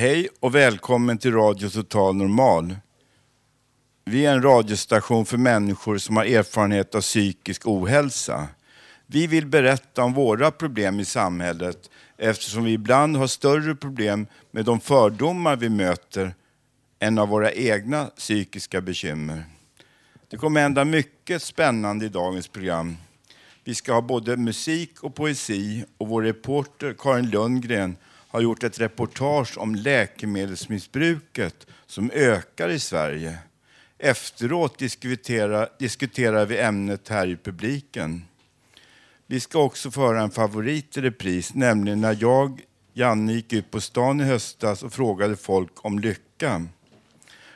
Hej och välkommen till Radio Total Normal. Vi är en radiostation för människor som har erfarenhet av psykisk ohälsa. Vi vill berätta om våra problem i samhället eftersom vi ibland har större problem med de fördomar vi möter än av våra egna psykiska bekymmer. Det kommer hända mycket spännande i dagens program. Vi ska ha både musik och poesi och vår reporter Karin Lundgren har gjort ett reportage om läkemedelsmissbruket som ökar i Sverige. Efteråt diskuterar, diskuterar vi ämnet här i publiken. Vi ska också föra en favorit i repris, nämligen när jag, Janne, gick ut på stan i höstas och frågade folk om lycka.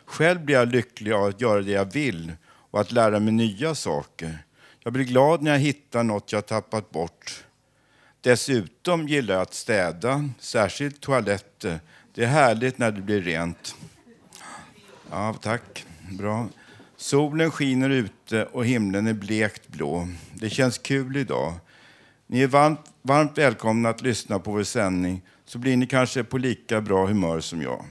Själv blir jag lycklig av att göra det jag vill och att lära mig nya saker. Jag blir glad när jag hittar något jag tappat bort. Dessutom gillar jag att städa, särskilt toaletter. Det är härligt när det blir rent. Ja, tack. Bra. Solen skiner ute och himlen är blekt blå. Det känns kul idag. Ni är varmt, varmt välkomna att lyssna på vår sändning så blir ni kanske på lika bra humör som jag.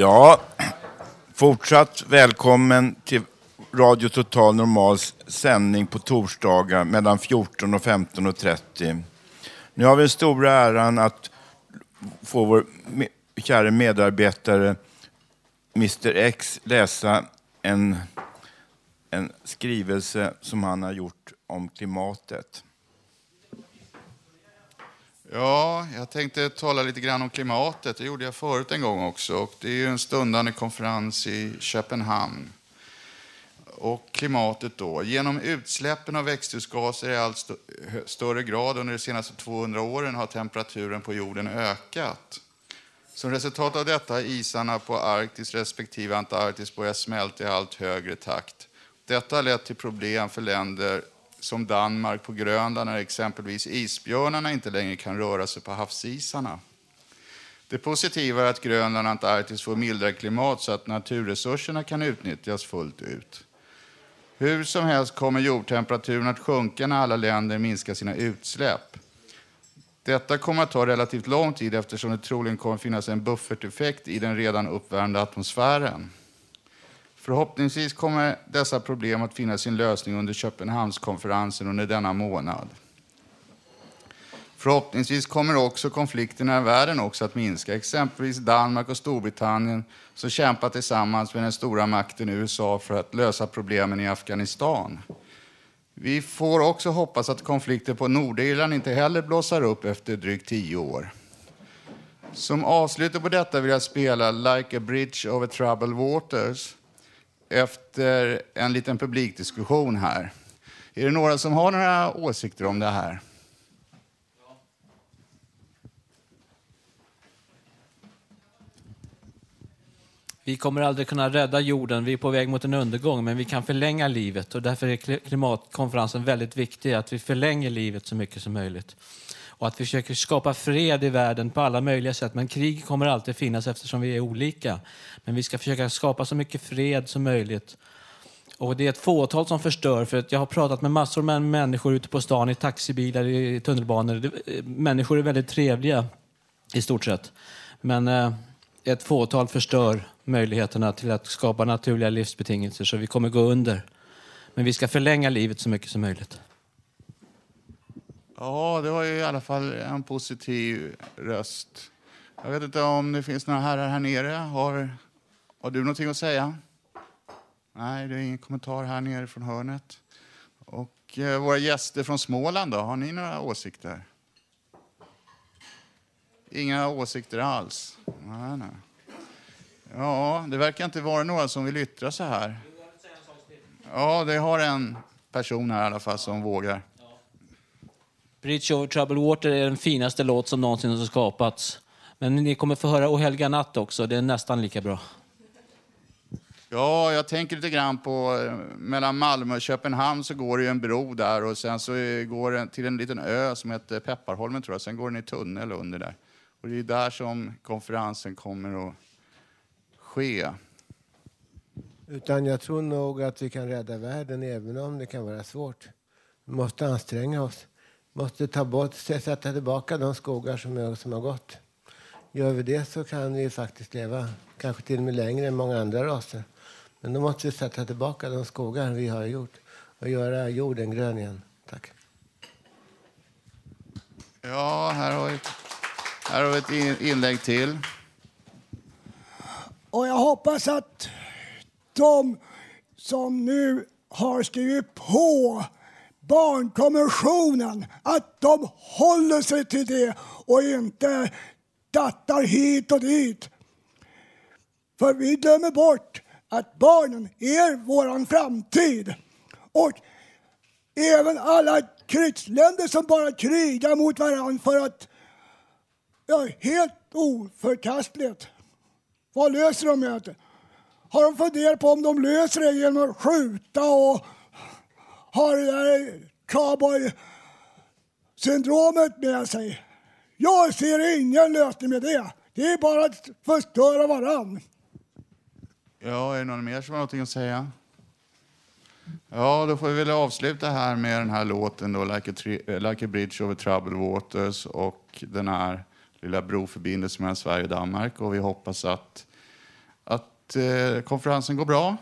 Ja, fortsatt välkommen till Radio Total Normals sändning på torsdagar mellan 14 och 15.30. Nu har vi den stora äran att få vår kära medarbetare Mr X läsa en, en skrivelse som han har gjort om klimatet. Ja, jag tänkte tala lite grann om klimatet. Det gjorde jag förut en gång också. Och det är ju en stundande konferens i Köpenhamn. Och klimatet då. Genom utsläppen av växthusgaser i allt st större grad under de senaste 200 åren har temperaturen på jorden ökat. Som resultat av detta har isarna på Arktis respektive Antarktis börjat smälta i allt högre takt. Detta har lett till problem för länder som Danmark på Grönland när exempelvis isbjörnarna inte längre kan röra sig på havsisarna. Det positiva är att Grönland och Antarktis får mildare klimat så att naturresurserna kan utnyttjas fullt ut. Hur som helst kommer jordtemperaturen att sjunka när alla länder minskar sina utsläpp. Detta kommer att ta relativt lång tid eftersom det troligen kommer att finnas en bufferteffekt i den redan uppvärmda atmosfären. Förhoppningsvis kommer dessa problem att finna sin lösning under Köpenhamnskonferensen under denna månad. Förhoppningsvis kommer också konflikterna i världen också att minska. Exempelvis Danmark och Storbritannien som kämpar tillsammans med den stora makten USA för att lösa problemen i Afghanistan. Vi får också hoppas att konflikter på Nordirland inte heller blossar upp efter drygt tio år. Som avslut på detta vill jag spela Like a bridge over troubled waters efter en liten publikdiskussion här. Är det några som har några åsikter om det här? Vi kommer aldrig kunna rädda jorden, vi är på väg mot en undergång, men vi kan förlänga livet och därför är klimatkonferensen väldigt viktig, att vi förlänger livet så mycket som möjligt. Och att vi försöker skapa fred i världen på alla möjliga sätt, men krig kommer alltid finnas eftersom vi är olika. Men vi ska försöka skapa så mycket fred som möjligt Och det är ett fåtal som förstör. För att jag har pratat med massor med människor ute på stan, i taxibilar, i tunnelbanor. Eh, människor är väldigt trevliga i stort sett. Men eh, ett fåtal förstör möjligheterna till att skapa naturliga livsbetingelser så vi kommer gå under. Men vi ska förlänga livet så mycket som möjligt. Ja, det var ju i alla fall en positiv röst. Jag vet inte om det finns några herrar här nere. Har, har du någonting att säga? Nej, det är ingen kommentar här nere från hörnet. Och eh, våra gäster från Småland då, har ni några åsikter? Inga åsikter alls? Nej, nej. Ja, det verkar inte vara några som vill yttra sig här. Ja, det har en person här i alla fall som vågar. Bridge over troubled water är den finaste låt som någonsin har skapats. Men ni kommer få höra O helga natt också, det är nästan lika bra. Ja, jag tänker lite grann på eh, mellan Malmö och Köpenhamn så går det ju en bro där och sen så eh, går den till en liten ö som heter Pepparholmen tror jag. Sen går den i tunnel under där. Och det är där som konferensen kommer att ske. Utan jag tror nog att vi kan rädda världen även om det kan vara svårt. Vi måste anstränga oss. Måste ta bort, sätta tillbaka de skogar som, är, som har gått. Gör vi det så kan vi faktiskt leva kanske till och med längre än många andra raser. Men då måste vi sätta tillbaka de skogar vi har gjort och göra jorden grön igen. Tack. Ja, här har vi ett, här har vi ett in- inlägg till. Och jag hoppas att de som nu har skrivit på barnkonventionen, att de håller sig till det och inte dattar hit och dit. För vi glömmer bort att barnen är vår framtid. Och även alla krigsländer som bara krigar mot varandra för att, ja, helt oförkastligt. Vad löser de med det? Har de funderat på om de löser det genom att skjuta och har det där cowboy-syndromet med sig? Jag ser ingen lösning med det. Det är bara att förstöra varann. Ja, är det någon mer som har någonting att säga? Ja, då får vi väl avsluta här med den här låten då, Like a, eh, like a Bridge over Troubled Waters och den här lilla broförbindelsen mellan Sverige och Danmark. Och vi hoppas att, att eh, konferensen går bra.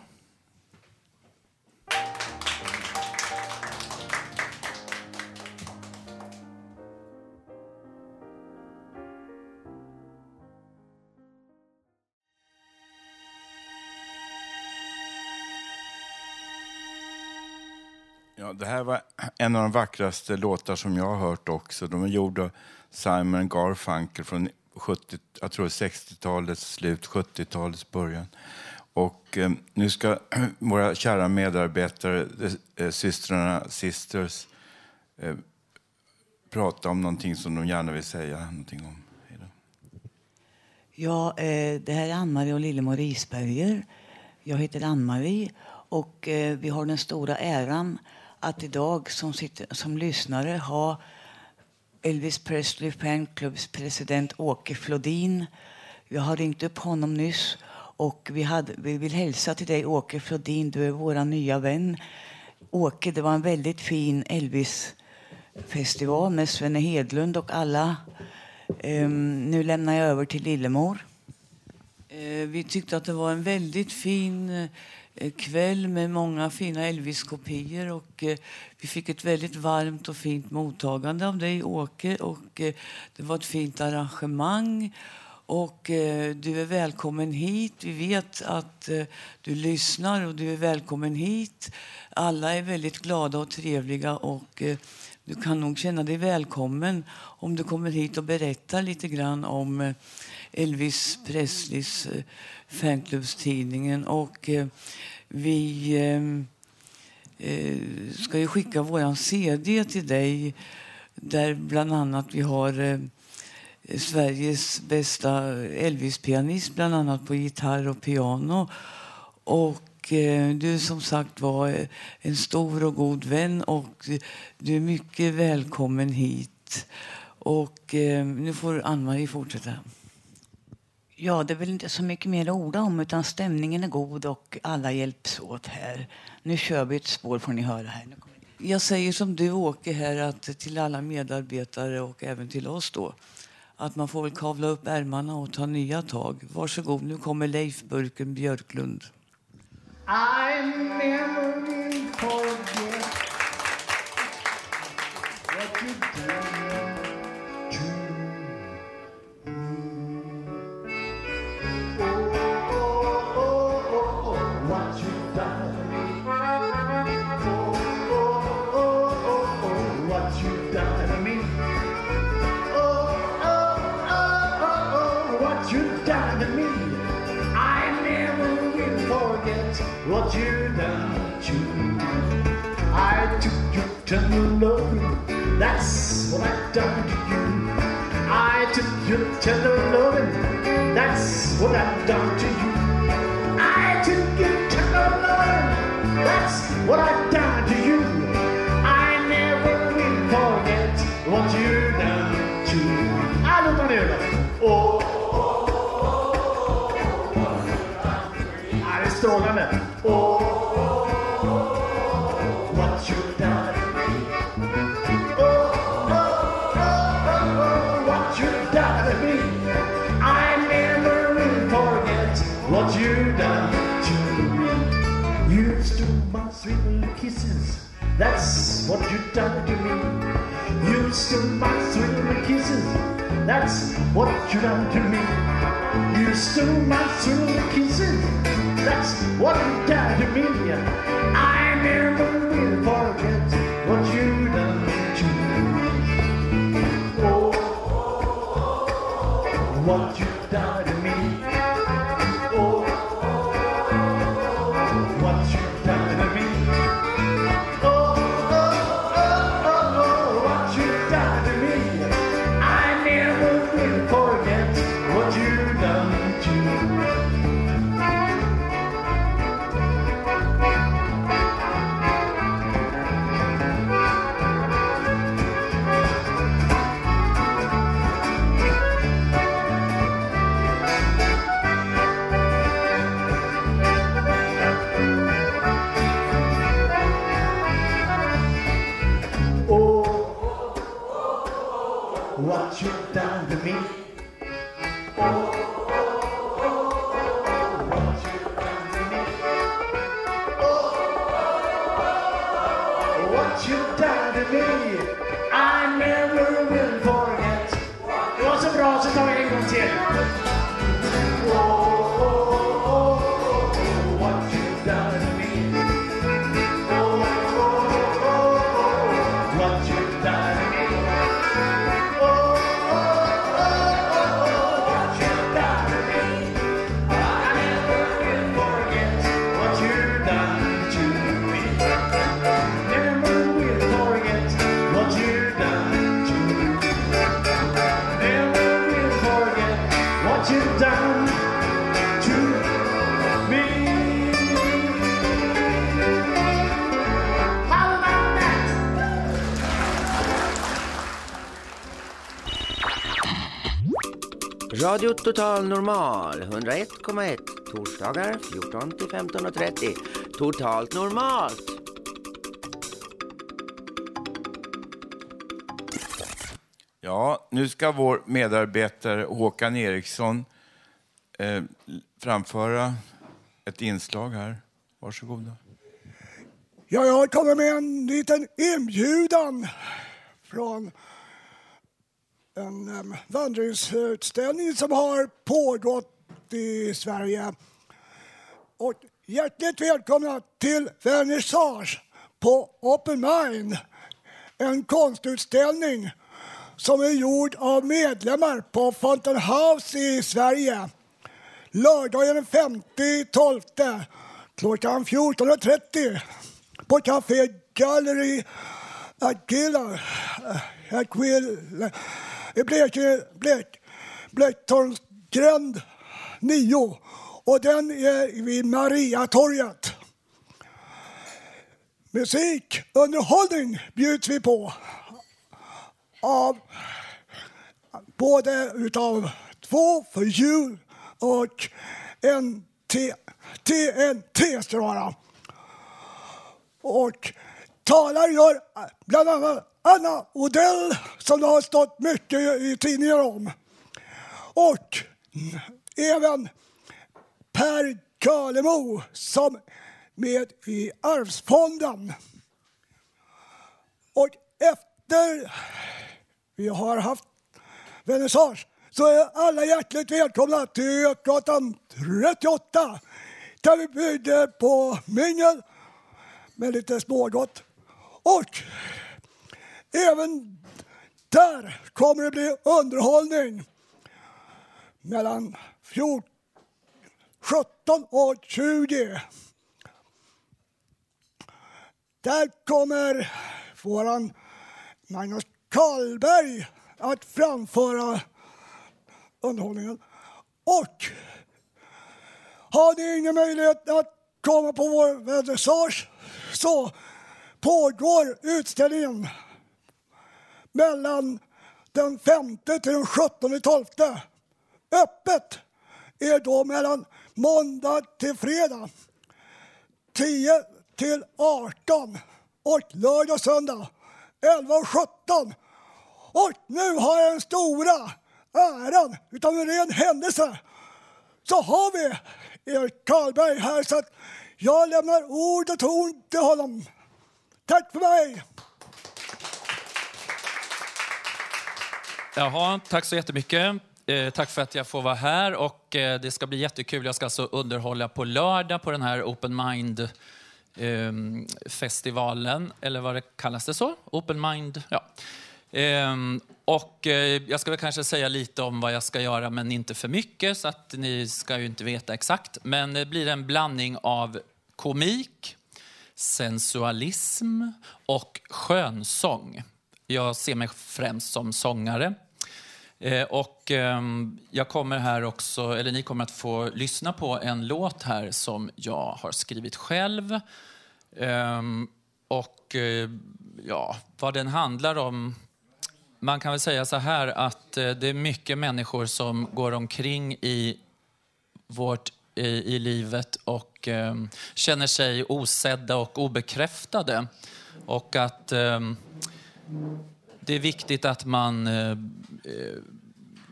Ja, det här var en av de vackraste låtar som jag har hört också. De är gjorda av Simon Garfunkel från 70, jag tror 60-talets slut, 70-talets början. Och eh, nu ska våra kära medarbetare, eh, eh, systrarna, sisters, eh, prata om någonting som de gärna vill säga någonting om. Ja, eh, det här är Ann-Marie och Lillemor Isberger. Jag heter Ann-Marie och eh, vi har den stora äran att idag som, sitter, som lyssnare ha Elvis Presley fanclubs president Åke Flodin. Jag har ringt upp honom nyss och vi, hade, vi vill hälsa till dig Åke Flodin, du är vår nya vän. Åke, det var en väldigt fin Elvis-festival med Svenne Hedlund och alla. Um, nu lämnar jag över till Lillemor. Eh, vi tyckte att det var en väldigt fin eh, Eh, kväll med många fina Elvis-kopior och eh, vi fick ett väldigt varmt och fint mottagande av dig, Åke. Och, eh, det var ett fint arrangemang. Och eh, du är välkommen hit. Vi vet att eh, du lyssnar och du är välkommen hit. Alla är väldigt glada och trevliga och eh, du kan nog känna dig välkommen om du kommer hit och berättar lite grann om Elvis Presleys fanklubbstidningen. Och eh, vi eh, eh, ska ju skicka vår CD till dig där bland annat vi har eh, Sveriges bästa Elvis-pianist bland annat på gitarr och piano. Och eh, du är som sagt var eh, en stor och god vän och du är mycket välkommen hit. Och eh, nu får Ann-Marie fortsätta. Ja, det är väl inte så mycket mer att orda om utan stämningen är god och alla hjälps åt här. Nu kör vi ett spår får ni höra här. Jag säger som du Åke här att till alla medarbetare och även till oss då att man får väl kavla upp ärmarna och ta nya tag. Varsågod, nu kommer Leif Burken Björklund. I never will forget what you done your tender loving, that's what I've done to you. I took your tender loving, that's what I've done to you. I took your tender loving, that's what I done to me. You stole my sweet kisses. That's what you done to me. You stole my sweet kisses. That's what you done to me. I never will forget what you done to me. Oh, what you done to me. Radio Total Normal 101,1 torsdagar 14 till 15.30. Totalt normalt. Ja, nu ska vår medarbetare Håkan Eriksson eh, framföra ett inslag här. Varsågoda. Ja, jag kommer med en liten inbjudan från en um, vandringsutställning som har pågått i Sverige. Och hjärtligt välkomna till vernissage på Open Mind. En konstutställning som är gjord av medlemmar på Fountain House i Sverige. Lördagen den 5 12 klockan 14.30 på Café Gallery Aquila, Aquila i Blekinge, Blek, Blecktornsgränd 9 och den är vid Mariatorget. Musik, underhållning bjuds vi på av både utav två för jul och en TNT ska det vara. Och talar gör bland annat Anna Odell som det har stått mycket i tidningar om. Och även Per Körlemo som med i Arvsfonden. Och efter vi har haft vernissage så är alla hjärtligt välkomna till Götgatan 38 där vi bjuder på mingel med lite smågott. Och även där kommer det bli underhållning mellan 14, 17 och 20. Där kommer våran Magnus Karlberg att framföra underhållningen. Och har ni ingen möjlighet att komma på vår vernissage så pågår utställningen mellan den 5 till den 17 12. Öppet är då mellan måndag till fredag 10 till 18 och lördag och söndag 11 och 17. Och nu har jag den stora äran utav en ren händelse så har vi Erik Karlberg här så att jag lämnar ord och ton till honom. Tack för mig! Jaha, tack så jättemycket. Eh, tack för att jag får vara här och eh, det ska bli jättekul. Jag ska alltså underhålla på lördag på den här Open Mind eh, festivalen, eller vad det kallas det så? Open Mind, ja. Ehm, och eh, jag ska väl kanske säga lite om vad jag ska göra, men inte för mycket, så att ni ska ju inte veta exakt. Men det blir en blandning av komik, sensualism och skönsång. Jag ser mig främst som sångare. Eh, och ehm, jag kommer här också, eller ni kommer att få lyssna på en låt här som jag har skrivit själv. Ehm, och eh, ja, vad den handlar om man kan väl säga så här att eh, det är mycket människor som går omkring i vårt i, i livet och eh, känner sig osedda och obekräftade. Och att eh, det är viktigt att man eh, eh,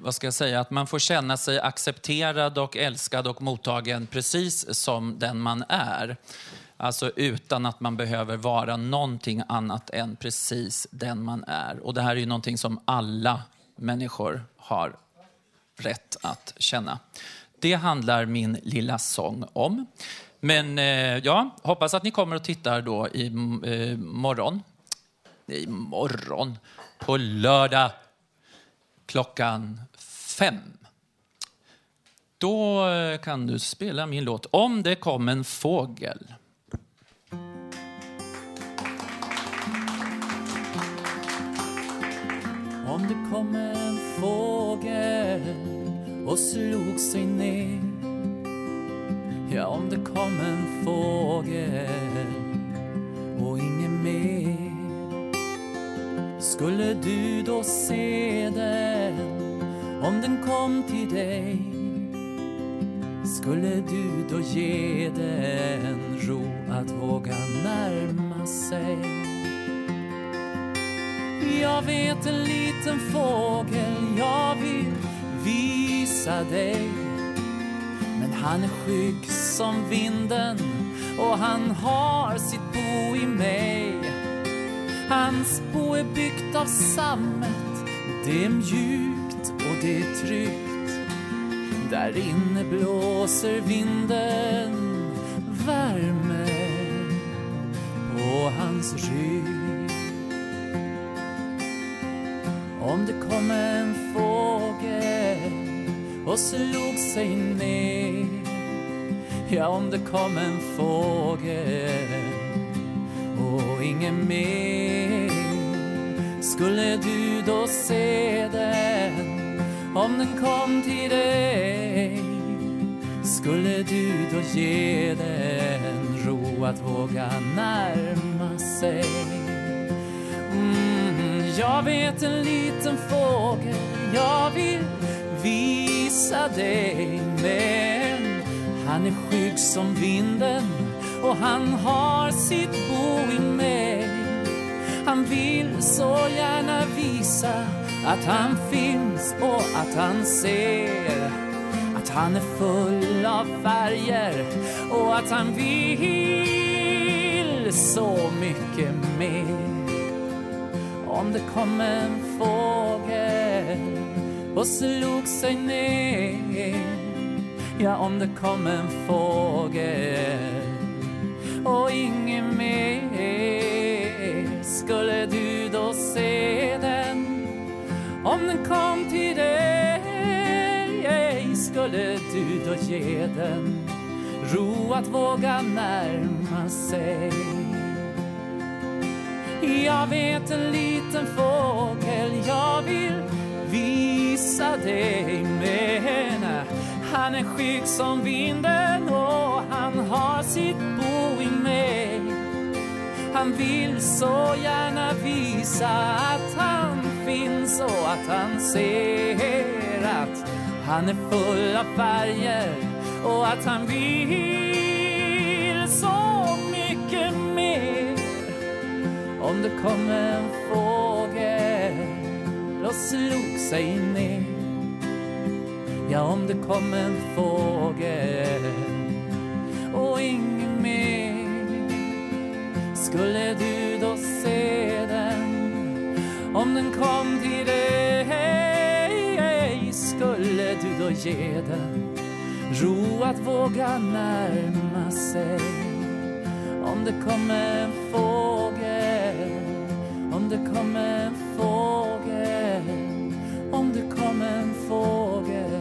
vad ska jag säga, att man får känna sig accepterad och älskad och mottagen precis som den man är. Alltså utan att man behöver vara någonting annat än precis den man är. Och det här är ju någonting som alla människor har rätt att känna. Det handlar min lilla sång om. Men eh, ja, hoppas att ni kommer och tittar då i eh, morgon. I morgon, på lördag klockan fem. Då eh, kan du spela min låt Om det kom en fågel. Om det kom en fågel och slog sig ner Ja, om det kom en fågel och ingen mer skulle du då se den om den kom till dig? Skulle du då ge den ro att våga närma sig? Jag vet en liten fågel jag vill visa dig. Men han är skygg som vinden och han har sitt bo i mig. Hans bo är byggt av sammet. Det är mjukt och det är tryggt. Där inne blåser vinden värme på hans rygg. Om det kom en fågel och slog sig ner Ja, om det kom en fågel Inget ingen mer Skulle du då se den om den kom till dig? Skulle du då ge den ro att våga närma sig? Mm, jag vet en liten fågel jag vill visa visa dig men han är skygg som vinden och han har sitt bo i mig. Han vill så gärna visa att han finns och att han ser att han är full av färger och att han vill så mycket mer. Om det kom en fågel och slog sig ner Ja, om det kom en fågel och ingen mer. Skulle du då se den? Om den kom till dig skulle du då ge den? Ro att våga närma sig. Jag vet en liten fågel jag vill visa dig men han är skygg som vinden och han har sitt han vill så gärna visa att han finns och att han ser att han är full av färger och att han vill så mycket mer. Om det kom en fågel och slog sig ner Ja, om det kom en fågel och ingen mer skulle du då se den? Om den kom till dig skulle du då ge den? Ro att våga närma sig. Om det kom en fågel om det kom en fågel om det kom en fågel.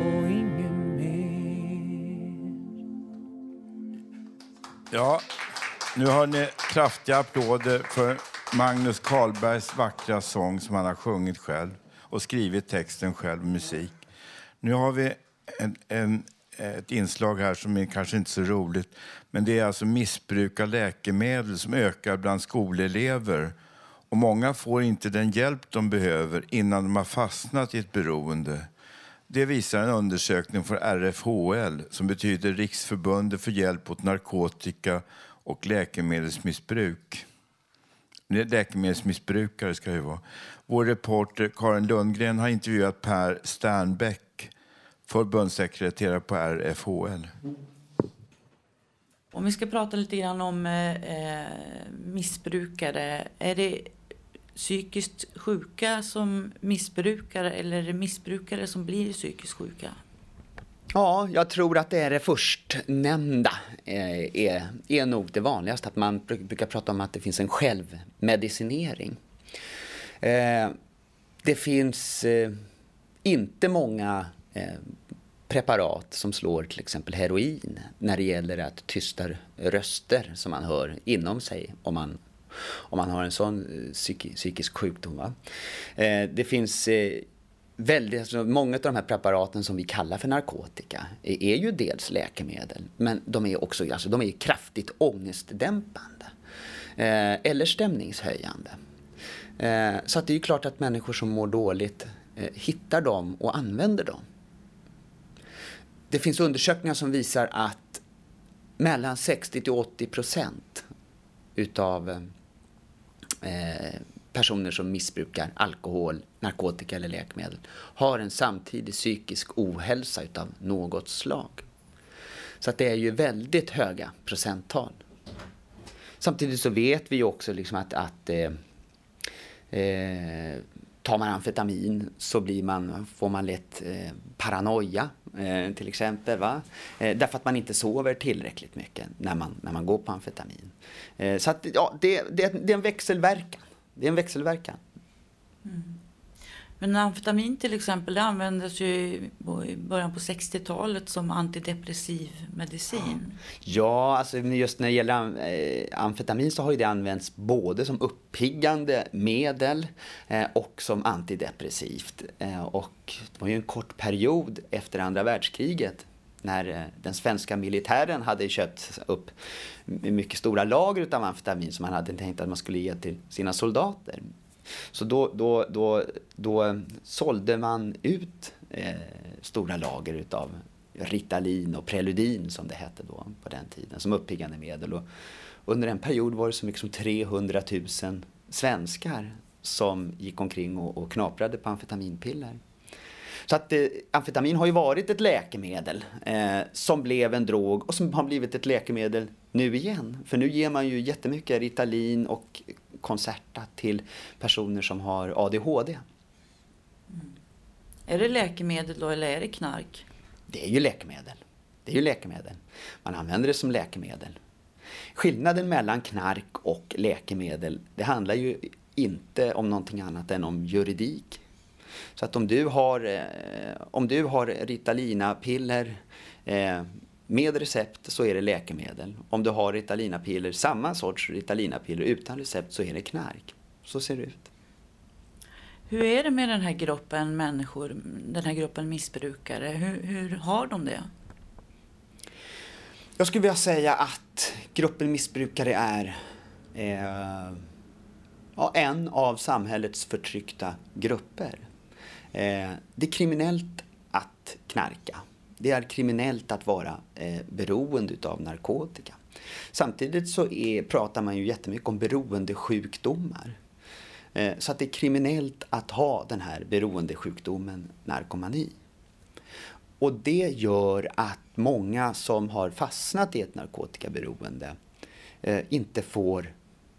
Och ingen mer. Ja, nu har ni kraftiga applåder för Magnus Karlbergs vackra sång som han har sjungit själv och skrivit texten själv, musik. Nu har vi en, en, ett inslag här som är kanske inte så roligt, men det är alltså missbruk av läkemedel som ökar bland skolelever. Och många får inte den hjälp de behöver innan de har fastnat i ett beroende. Det visar en undersökning från RFHL som betyder Riksförbundet för hjälp åt narkotika och läkemedelsmissbruk. Läkemedelsmissbrukare ska det vara. Vår reporter Karin Lundgren har intervjuat Per Sternbäck, förbundssekreterare på RFHL. Om vi ska prata lite grann om eh, eh, missbrukare. Är det psykiskt sjuka som missbrukar eller är det missbrukare som blir psykiskt sjuka? Ja, jag tror att det är det förstnämnda eh, är, är nog det vanligaste. Att man brukar prata om att det finns en självmedicinering. Eh, det finns eh, inte många preparat som slår till exempel heroin när det gäller att tysta röster som man hör inom sig om man, om man har en sån psykisk sjukdom. Va? Det finns väldigt, alltså, många av de här preparaten som vi kallar för narkotika är, är ju dels läkemedel men de är också alltså, de är kraftigt ångestdämpande eh, eller stämningshöjande. Eh, så att det är ju klart att människor som mår dåligt eh, hittar dem och använder dem. Det finns undersökningar som visar att mellan 60 till 80 procent utav eh, personer som missbrukar alkohol, narkotika eller läkemedel har en samtidig psykisk ohälsa utav något slag. Så att det är ju väldigt höga procenttal. Samtidigt så vet vi ju också liksom att, att eh, eh, tar man amfetamin så blir man, får man lätt eh, paranoia eh, till exempel. Va? Eh, därför att man inte sover tillräckligt mycket när man, när man går på amfetamin. Eh, så att, ja, det, det, det är en växelverkan. Det är en växelverkan. Men amfetamin till exempel det användes ju i början på 60-talet som antidepressiv medicin. Ja, alltså just när det gäller eh, amfetamin så har ju det använts både som uppiggande medel eh, och som antidepressivt. Eh, och det var ju en kort period efter andra världskriget när eh, den svenska militären hade köpt upp mycket stora lager av amfetamin som man hade tänkt att man skulle ge till sina soldater. Så då, då, då, då eh, sålde man ut eh, stora lager utav Ritalin och Preludin som det hette då på den tiden som uppiggande medel. Och under en period var det så mycket som 300 000 svenskar som gick omkring och, och knaprade på amfetaminpiller. Så att eh, amfetamin har ju varit ett läkemedel eh, som blev en drog och som har blivit ett läkemedel nu igen. För nu ger man ju jättemycket Ritalin och Concerta till personer som har ADHD. Är det läkemedel då eller är det knark? Det är ju läkemedel. Det är ju läkemedel. Man använder det som läkemedel. Skillnaden mellan knark och läkemedel, det handlar ju inte om någonting annat än om juridik. Så att om du har, eh, om du har Ritalina-piller eh, med recept så är det läkemedel. Om du har Ritalina-piller, samma sorts Ritalina-piller utan recept så är det knark. Så ser det ut. Hur är det med den här gruppen människor, den här gruppen missbrukare? Hur, hur har de det? Jag skulle vilja säga att gruppen missbrukare är eh, en av samhällets förtryckta grupper. Eh, det är kriminellt att knarka. Det är kriminellt att vara eh, beroende av narkotika. Samtidigt så är, pratar man ju jättemycket om beroendesjukdomar. Eh, så att det är kriminellt att ha den här beroendesjukdomen narkomani. Och det gör att många som har fastnat i ett narkotikaberoende eh, inte får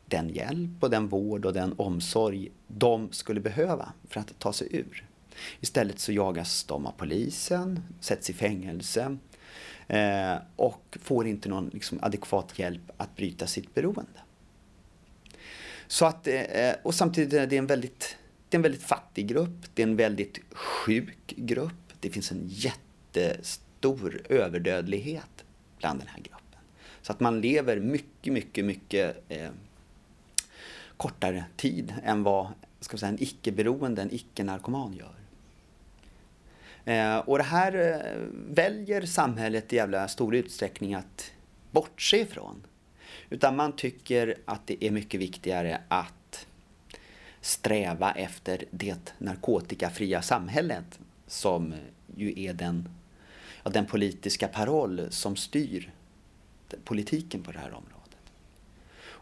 den hjälp och den vård och den omsorg de skulle behöva för att ta sig ur. Istället så jagas de av polisen, sätts i fängelse eh, och får inte någon liksom, adekvat hjälp att bryta sitt beroende. Så att, eh, och samtidigt är det en väldigt, det är en väldigt fattig grupp, det är en väldigt sjuk grupp. Det finns en jättestor överdödlighet bland den här gruppen. Så att man lever mycket, mycket, mycket eh, kortare tid än vad ska vi säga, en icke-beroende, en icke-narkoman gör. Eh, och det här eh, väljer samhället i jävla stor utsträckning att bortse ifrån. Utan man tycker att det är mycket viktigare att sträva efter det narkotikafria samhället som ju är den, ja, den politiska paroll som styr politiken på det här området.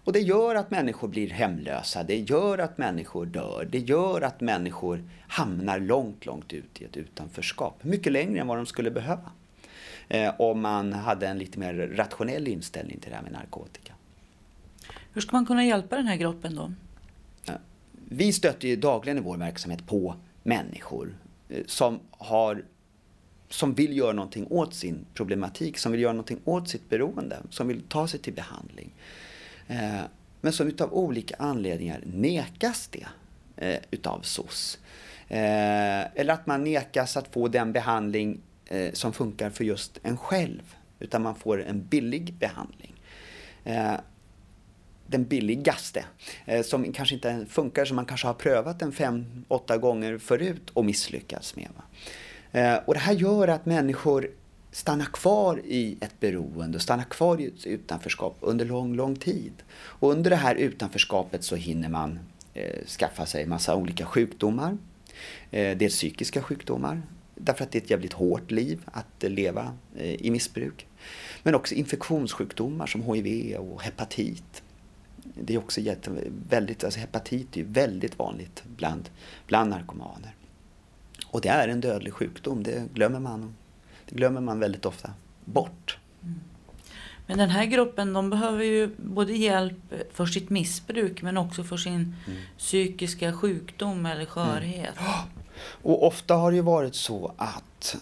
Och det gör att människor blir hemlösa, det gör att människor dör, det gör att människor hamnar långt, långt ut i ett utanförskap. Mycket längre än vad de skulle behöva. Eh, om man hade en lite mer rationell inställning till det här med narkotika. Hur ska man kunna hjälpa den här gruppen då? Vi stöter ju dagligen i vår verksamhet på människor eh, som, har, som vill göra någonting åt sin problematik, som vill göra någonting åt sitt beroende, som vill ta sig till behandling. Eh, men som utav olika anledningar nekas det eh, utav SOS. Eh, eller att man nekas att få den behandling eh, som funkar för just en själv. Utan man får en billig behandling eh, den billigaste. Som kanske inte funkar, som man kanske har prövat en fem, åtta gånger förut och misslyckats med. Och det här gör att människor stanna kvar i ett beroende och stanna kvar i ett utanförskap under lång, lång tid. Och under det här utanförskapet så hinner man eh, skaffa sig massa olika sjukdomar. Eh, dels psykiska sjukdomar, därför att det är ett jävligt hårt liv att eh, leva eh, i missbruk. Men också infektionssjukdomar som HIV och hepatit det är också jätte, väldigt, alltså hepatit är väldigt vanligt bland, bland narkomaner. Och det är en dödlig sjukdom, det glömmer man, det glömmer man väldigt ofta bort. Men den här gruppen de behöver ju både hjälp för sitt missbruk men också för sin mm. psykiska sjukdom eller skörhet. Mm. Och ofta har det ju varit så att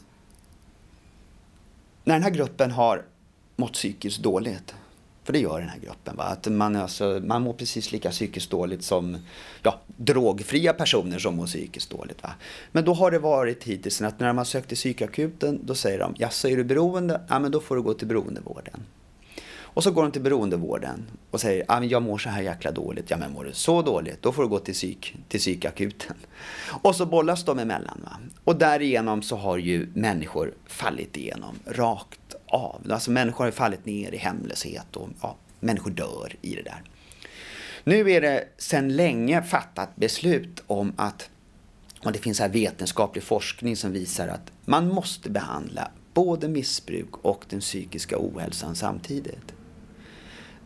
när den här gruppen har mått psykiskt dåligt för det gör den här gruppen. Va? Att man, alltså, man mår precis lika psykiskt dåligt som ja, drogfria personer som mår psykiskt dåligt. Va? Men då har det varit hittills att när man sökt till psykakuten då säger de, jaså är du beroende? Ja men då får du gå till beroendevården. Och så går de till beroendevården och säger, ah, men jag mår så här jäkla dåligt. Ja men mår du så dåligt, då får du gå till, psyk, till psykakuten. Och så bollas de emellan. Va? Och därigenom så har ju människor fallit igenom rakt av. Alltså människor har fallit ner i hemlöshet och ja, människor dör i det där. Nu är det sedan länge fattat beslut om att, och det finns här vetenskaplig forskning som visar att man måste behandla både missbruk och den psykiska ohälsan samtidigt.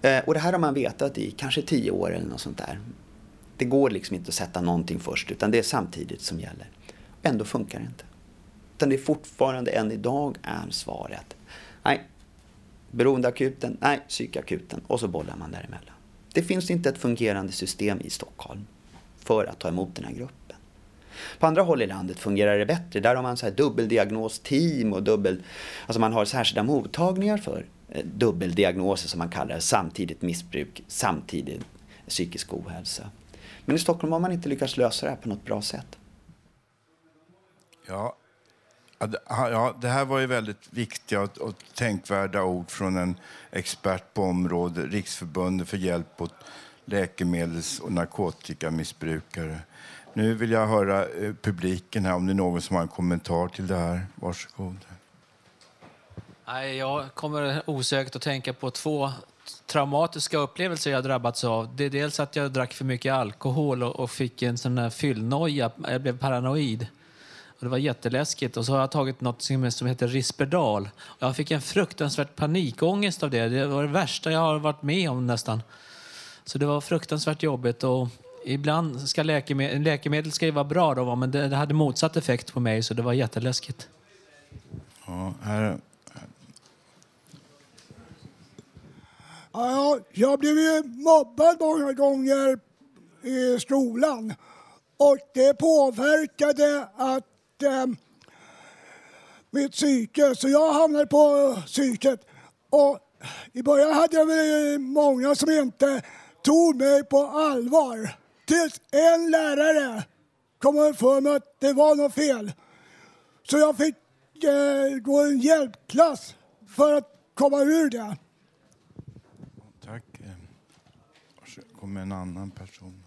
Eh, och det här har man vetat i kanske tio år eller något sånt där. Det går liksom inte att sätta någonting först utan det är samtidigt som gäller. Ändå funkar det inte. Utan det är fortfarande än idag är svaret. Nej, beroendeakuten, nej, psykakuten och så bollar man däremellan. Det finns inte ett fungerande system i Stockholm för att ta emot den här gruppen. På andra håll i landet fungerar det bättre. Där har man så här dubbeldiagnosteam och dubbel... Alltså man har särskilda mottagningar för eh, dubbeldiagnoser som man kallar det. Samtidigt missbruk, samtidigt psykisk ohälsa. Men i Stockholm har man inte lyckats lösa det här på något bra sätt. Ja. Ja, det- här var ju väldigt viktiga och, och tänkvärda ord från en expert på området, Riksförbundet för hjälp åt läkemedels och narkotikamissbrukare. Nu vill jag höra eh, publiken här, om det är någon som har en kommentar till det här. Varsågod. Nej, jag kommer osökt att tänka på två traumatiska upplevelser jag drabbats av. Det är dels att jag drack för mycket alkohol och, och fick en sån där fyllnoja. Jag blev paranoid. Och det var jätteläskigt. Och så har jag tagit något som som heter Risperdal. Och jag fick en fruktansvärt panikångest av det. Det var det värsta jag har varit med om nästan. Så det var fruktansvärt jobbigt. Och ibland ska läkemedel, läkemedel ska ju vara bra då, men det, det hade motsatt effekt på mig så det var jätteläskigt. Ja, här, Ja, jag blev ju mobbad många gånger i skolan. Och det påverkade att eh, mitt psyke, så jag hamnade på eh, psyket. Och i början hade jag väl eh, många som inte tog mig på allvar. Tills en lärare kom för mig att det var något fel. Så jag fick eh, gå en hjälpklass för att komma ur det. tack. Eh, varsågod. kommer en annan person.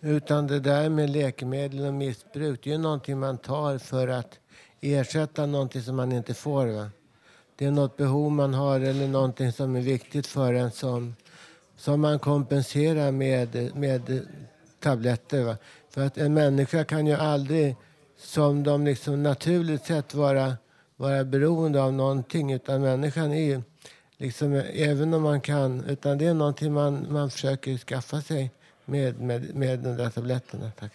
Utan det där med läkemedel och missbruk, det är ju någonting man tar för att ersätta någonting som man inte får. Va? Det är något behov man har eller någonting som är viktigt för en som, som man kompenserar med, med tabletter. Va? För att en människa kan ju aldrig som de liksom naturligt sett vara, vara beroende av någonting utan människan är ju liksom, även om man kan, utan det är någonting man, man försöker skaffa sig med, med, med de där tabletterna. Tack.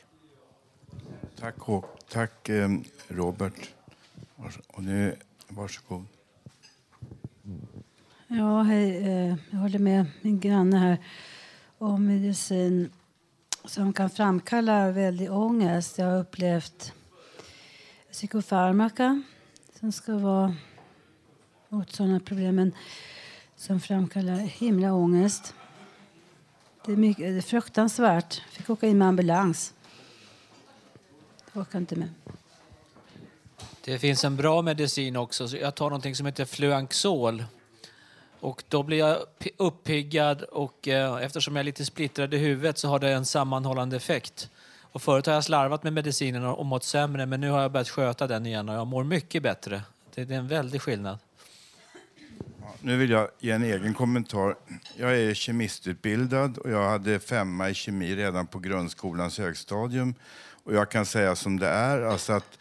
Tack. Tack eh, Robert. Och nu, varsågod. Ja, hej. eh, Jag håller med min granne här om medicin som kan framkalla väldig ångest. Jag har upplevt psykofarmaka som ska vara mot sådana problem som framkallar himla ångest. Det är, mycket, det är fruktansvärt. Jag fick åka in med ambulans. Jag orkar inte med. Det finns en bra medicin också. Så jag tar någonting som heter Fluanxol. Och då blir jag uppiggad och eh, eftersom jag är lite splittrad i huvudet så har det en sammanhållande effekt. Och förut har jag slarvat med medicinen och mått sämre men nu har jag börjat sköta den igen och jag mår mycket bättre. Det, det är en väldig skillnad. Nu vill jag ge en egen kommentar. Jag är kemistutbildad och jag hade femma i kemi redan på grundskolans högstadium. Och jag kan säga som det är, alltså att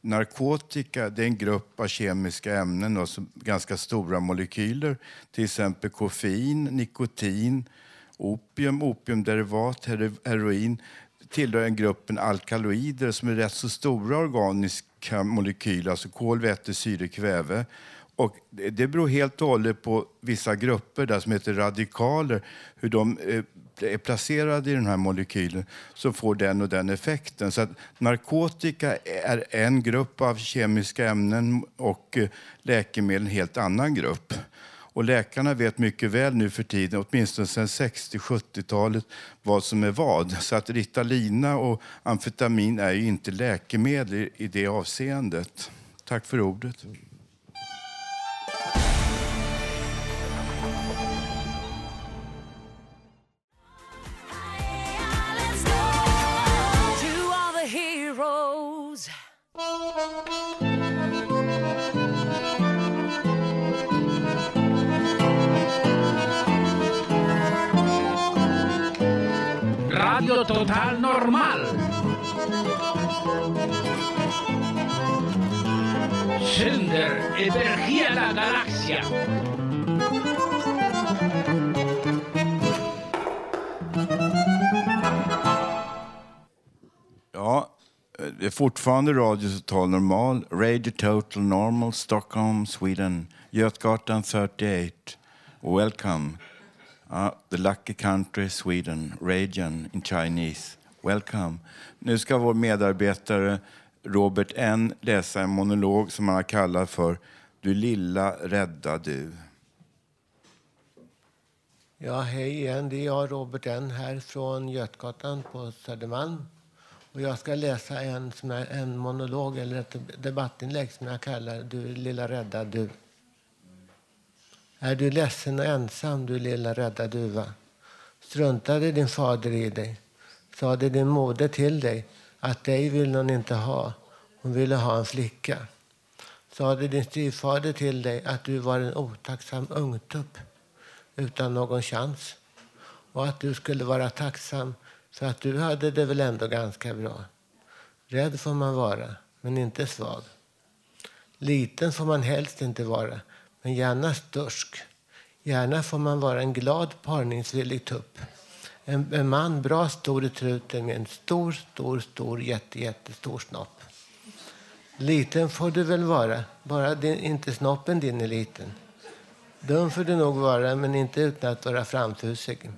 narkotika det är en grupp av kemiska ämnen, alltså ganska stora molekyler. Till exempel koffein, nikotin, opium, opiumderivat, heroin tillhör en gruppen alkaloider som är rätt så stora organiska molekyler, alltså kol, väte, syre, kväve. Och det beror helt och hållet på vissa grupper där som heter radikaler, hur de eh, är placerade i den här molekylen som får den och den effekten. Så att narkotika är en grupp av kemiska ämnen och eh, läkemedel en helt annan grupp. Och läkarna vet mycket väl nu för tiden, åtminstone sedan 60-70-talet, vad som är vad. Så att Ritalina och amfetamin är ju inte läkemedel i- i det avseendet. Tack för ordet. The heroes. Radio Total Normal. Sänder över hela galaxen. Ja, det är fortfarande Radio Total Normal. Radio Total Normal, Stockholm, Sweden. Götgatan 38. Welcome. Uh, the lucky country, Sweden. Region in Chinese. Welcome. Nu ska vår medarbetare Robert N läsa en monolog som han har kallat för Du lilla rädda du. Ja, hej igen. Det är jag, Robert N, här från Götgatan på Södermalm. Och jag ska läsa en, som är, en monolog eller ett debattinlägg som jag kallar Du lilla rädda du. Är du ledsen och ensam, du lilla rädda duva? Struntade din fader i dig? Sade din moder till dig att dig vill hon inte ha? Hon ville ha en flicka. Sade din styvfader till dig att du var en otacksam ungtupp utan någon chans och att du skulle vara tacksam så att du hade det väl ändå ganska bra. Rädd får man vara, men inte svag. Liten får man helst inte vara, men gärna stursk. Gärna får man vara en glad parningsvillig tupp. En, en man bra stor i truten med en stor, stor, stor, jätte, jättestor snopp. Liten får du väl vara, bara din, inte snoppen din är liten. Dum får du nog vara, men inte utan att vara framfusig.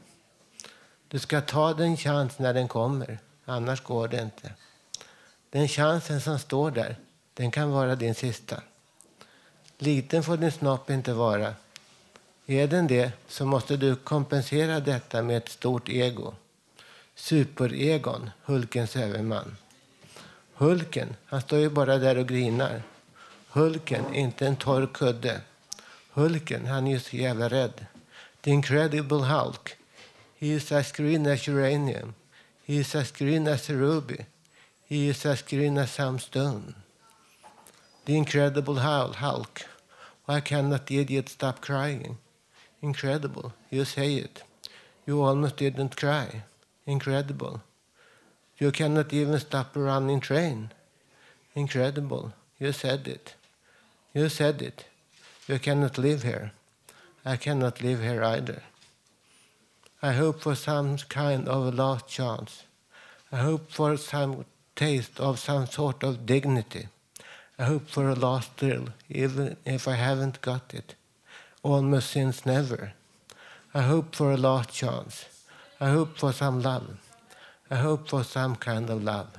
Du ska ta den chans när den kommer, annars går det inte. Den chansen som står där, den kan vara din sista. Liten får din snopp inte vara. Är den det så måste du kompensera detta med ett stort ego. Superegon, Hulkens överman. Hulken, han står ju bara där och grinar. Hulken, inte en torr kudde. Hulken, han är ju så jävla rädd. The incredible Hulk. He is as green as uranium. He is as green as a ruby. He is as green as some stone. The incredible Hulk. Why cannot the idiot stop crying? Incredible. You say it. You almost didn't cry. Incredible. You cannot even stop a running train. Incredible. You said it. You said it. You cannot live here. I cannot live here either. I hope for some kind of a last chance. I hope for some taste of some sort of dignity. I hope for a last thrill, even if I haven't got it. Almost since never. I hope for a last chance. I hope for some love. I hope for some kind of love.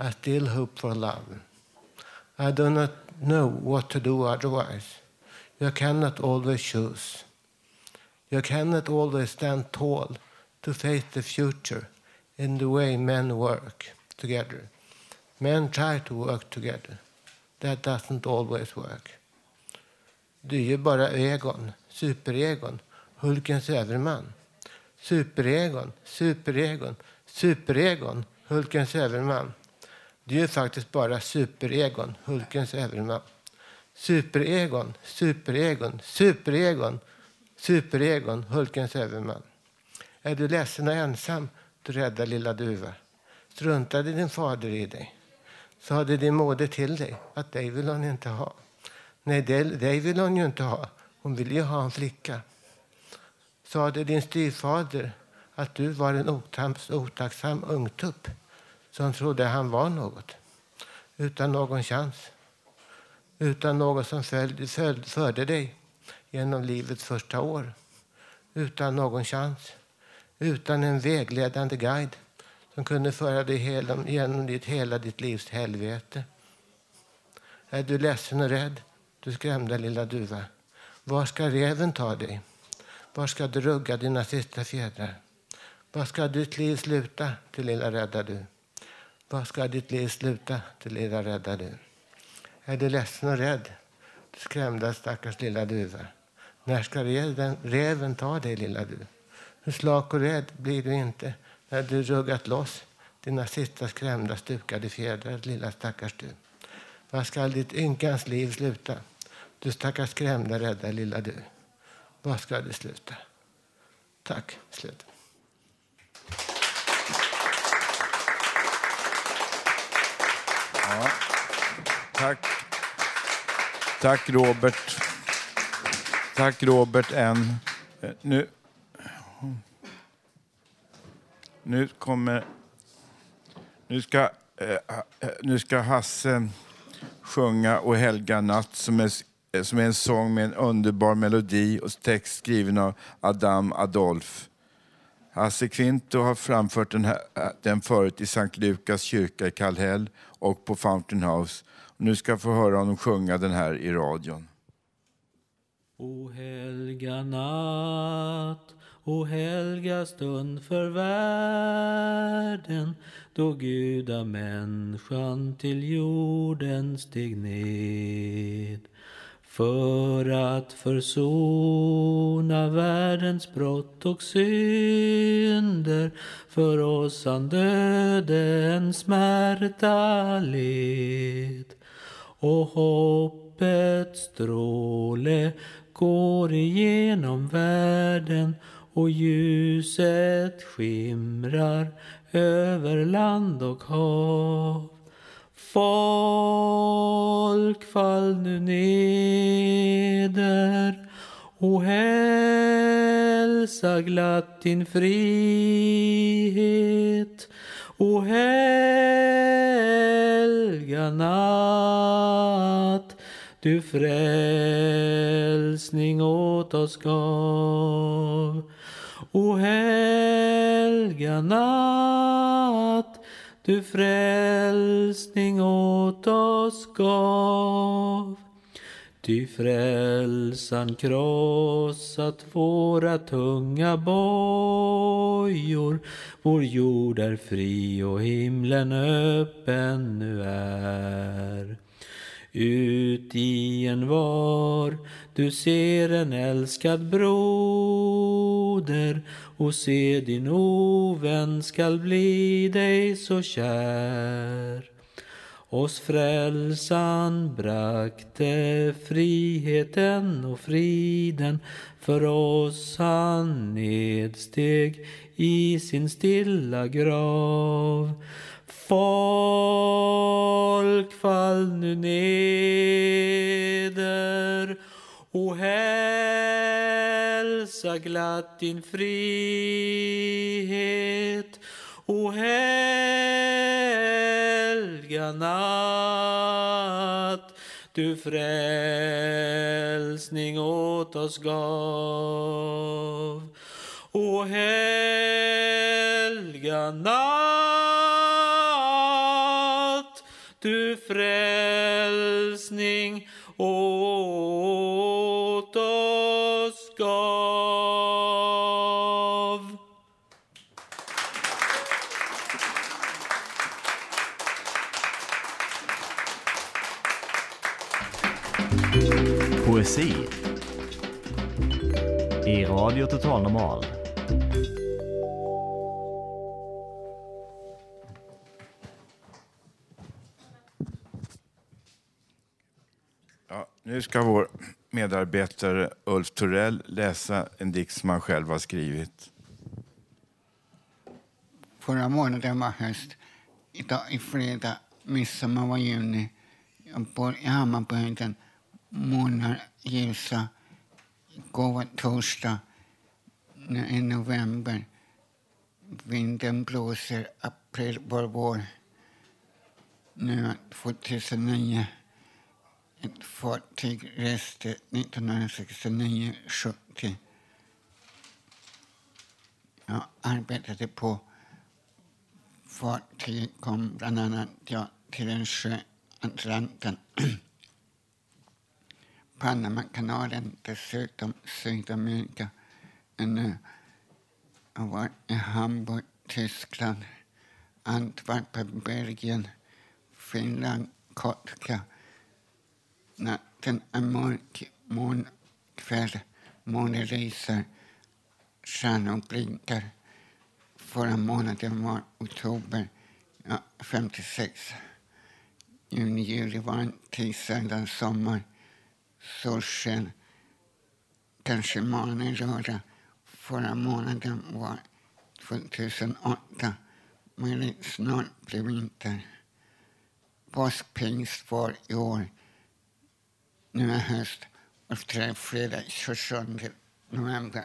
I still hope for love. I do not know what to do otherwise. You cannot always choose. You cannot always stand tall to face the future in the way men work together. Men try to work together. That doesn't always work. Du är ju bara Egon, superegon, Hulkens överman. Superegon, superegon, superegon, Hulkens överman. Du är ju faktiskt bara superegon, Hulkens överman. Superegon, superegon, superegon, superegon, Hulkens överman. Är du ledsen och ensam, du rädda lilla duva? Struntade din fader i dig? Sade din moder till dig att dig vill hon inte ha? Nej, dig vill hon ju inte ha. Hon vill ju ha en flicka. Sade din styvfader att du var en otams, otacksam ungtupp som trodde han var något utan någon chans utan någon som följde, följde, förde dig genom livets första år utan någon chans utan en vägledande guide som kunde föra dig hela, genom ditt, hela ditt livs helvete. Är du ledsen och rädd, du skrämda lilla duva? Var ska reven ta dig? Var ska du rugga dina sista fjädrar? Var ska ditt liv sluta, du lilla rädda du? Var ska ditt liv sluta, du lilla rädda du? Är du ledsen och rädd, du skrämda stackars lilla duva? När ska räven ta dig, lilla du? Hur slak och rädd blir du inte när du ruggat loss dina sista skrämda stukade fjädrar, lilla stackars du? Var skall ditt ynkans liv sluta? Du stackars skrämda, rädda lilla du. Var ska det sluta? Tack. Slut. Ja. Tack. Tack, Robert. Tack Robert N. Eh, nu, nu kommer... Nu ska, eh, eh, nu ska Hasse sjunga Och helga natt som är, som är en sång med en underbar melodi och text skriven av Adam Adolf. Hasse Kvinto har framfört den, här, den förut i Sankt Lukas kyrka i Kallhäll och på Fountain House. Nu ska jag få höra honom sjunga den här i radion. O helga natt, o helga stund för världen då gudamänniskan till jorden steg ned för att försona världens brott och synder för oss han dödens smärta led. Och hoppets stråle går igenom världen och ljuset skimrar över land och hav. Folk, fall nu neder och hälsa glatt din frihet. O helga natt, du frälsning åt oss gav. O helga natt, du frälsning åt oss gav. Ty frälsan krossat våra tunga bojor Vår jord är fri och himlen öppen nu är ut i en var du ser en älskad broder och se din ovän skall bli dig så kär oss frälsan brakte friheten och friden för oss han nedsteg i sin stilla grav. Folk fall nu neder och hälsa glatt din frihet. O helga natt, du frälsning åt oss gav. O helga natt, du frälsning åt oss gav. Poesi i Radio Total Normal. Nu ska vår medarbetare Ulf Torell läsa en dikt som han själv har skrivit. Förra månaden var höst. Idag är fredag, midsommar var juni. Jag bor i Hammarbyhöjden. Månar ljusa. Igår var torsdag. Nu är november. Vinden blåser. April var vår. Nu är 2009. Ett fartyg reste 1969-70. Jag arbetade på fartyg kom bland annat ja, till en sjö, Atlanten. Panamakanalen, dessutom Sydamerika. En ö. Jag var i Hamburg, Tyskland, Antwerpen, Belgien, Finland, Kotka. Natten är mörk, månkväll, månen lyser, stjärnor blinkar. Förra månaden var oktober ja, 56. Juni, juli var en tidseldad sommar. Solsken, kanske månen röra. Förra månaden var 2008. Men snart blir vinter. påskpingst var i år. Nu är höst och tre fredag 27 november.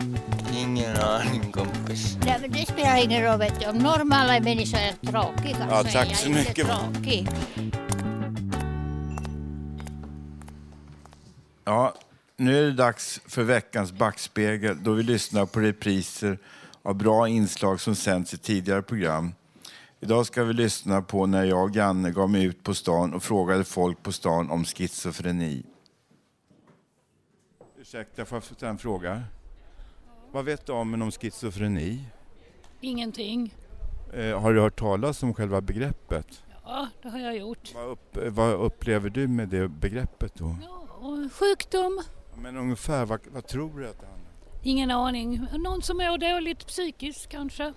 Ingen aning kompis. Nej, men det spelar ingen roll vet du. Om normala människor är tråkiga Ja, så tack är jag så inte mycket. tråkig. Ja, nu är det dags för veckans backspegel då vi lyssnar på repriser av bra inslag som sänds i tidigare program. Idag ska vi lyssna på när jag och Janne gav mig ut på stan och frågade folk på stan om schizofreni. Ursäkta, får jag ställa en fråga? Vad vet du om om schizofreni? Ingenting. Eh, har du hört talas om själva begreppet? Ja, det har jag gjort. Vad, upp, eh, vad upplever du med det begreppet då? Och sjukdom? Men ungefär, vad, vad tror du att det handlar Ingen aning. Någon som mår dåligt psykiskt kanske? om?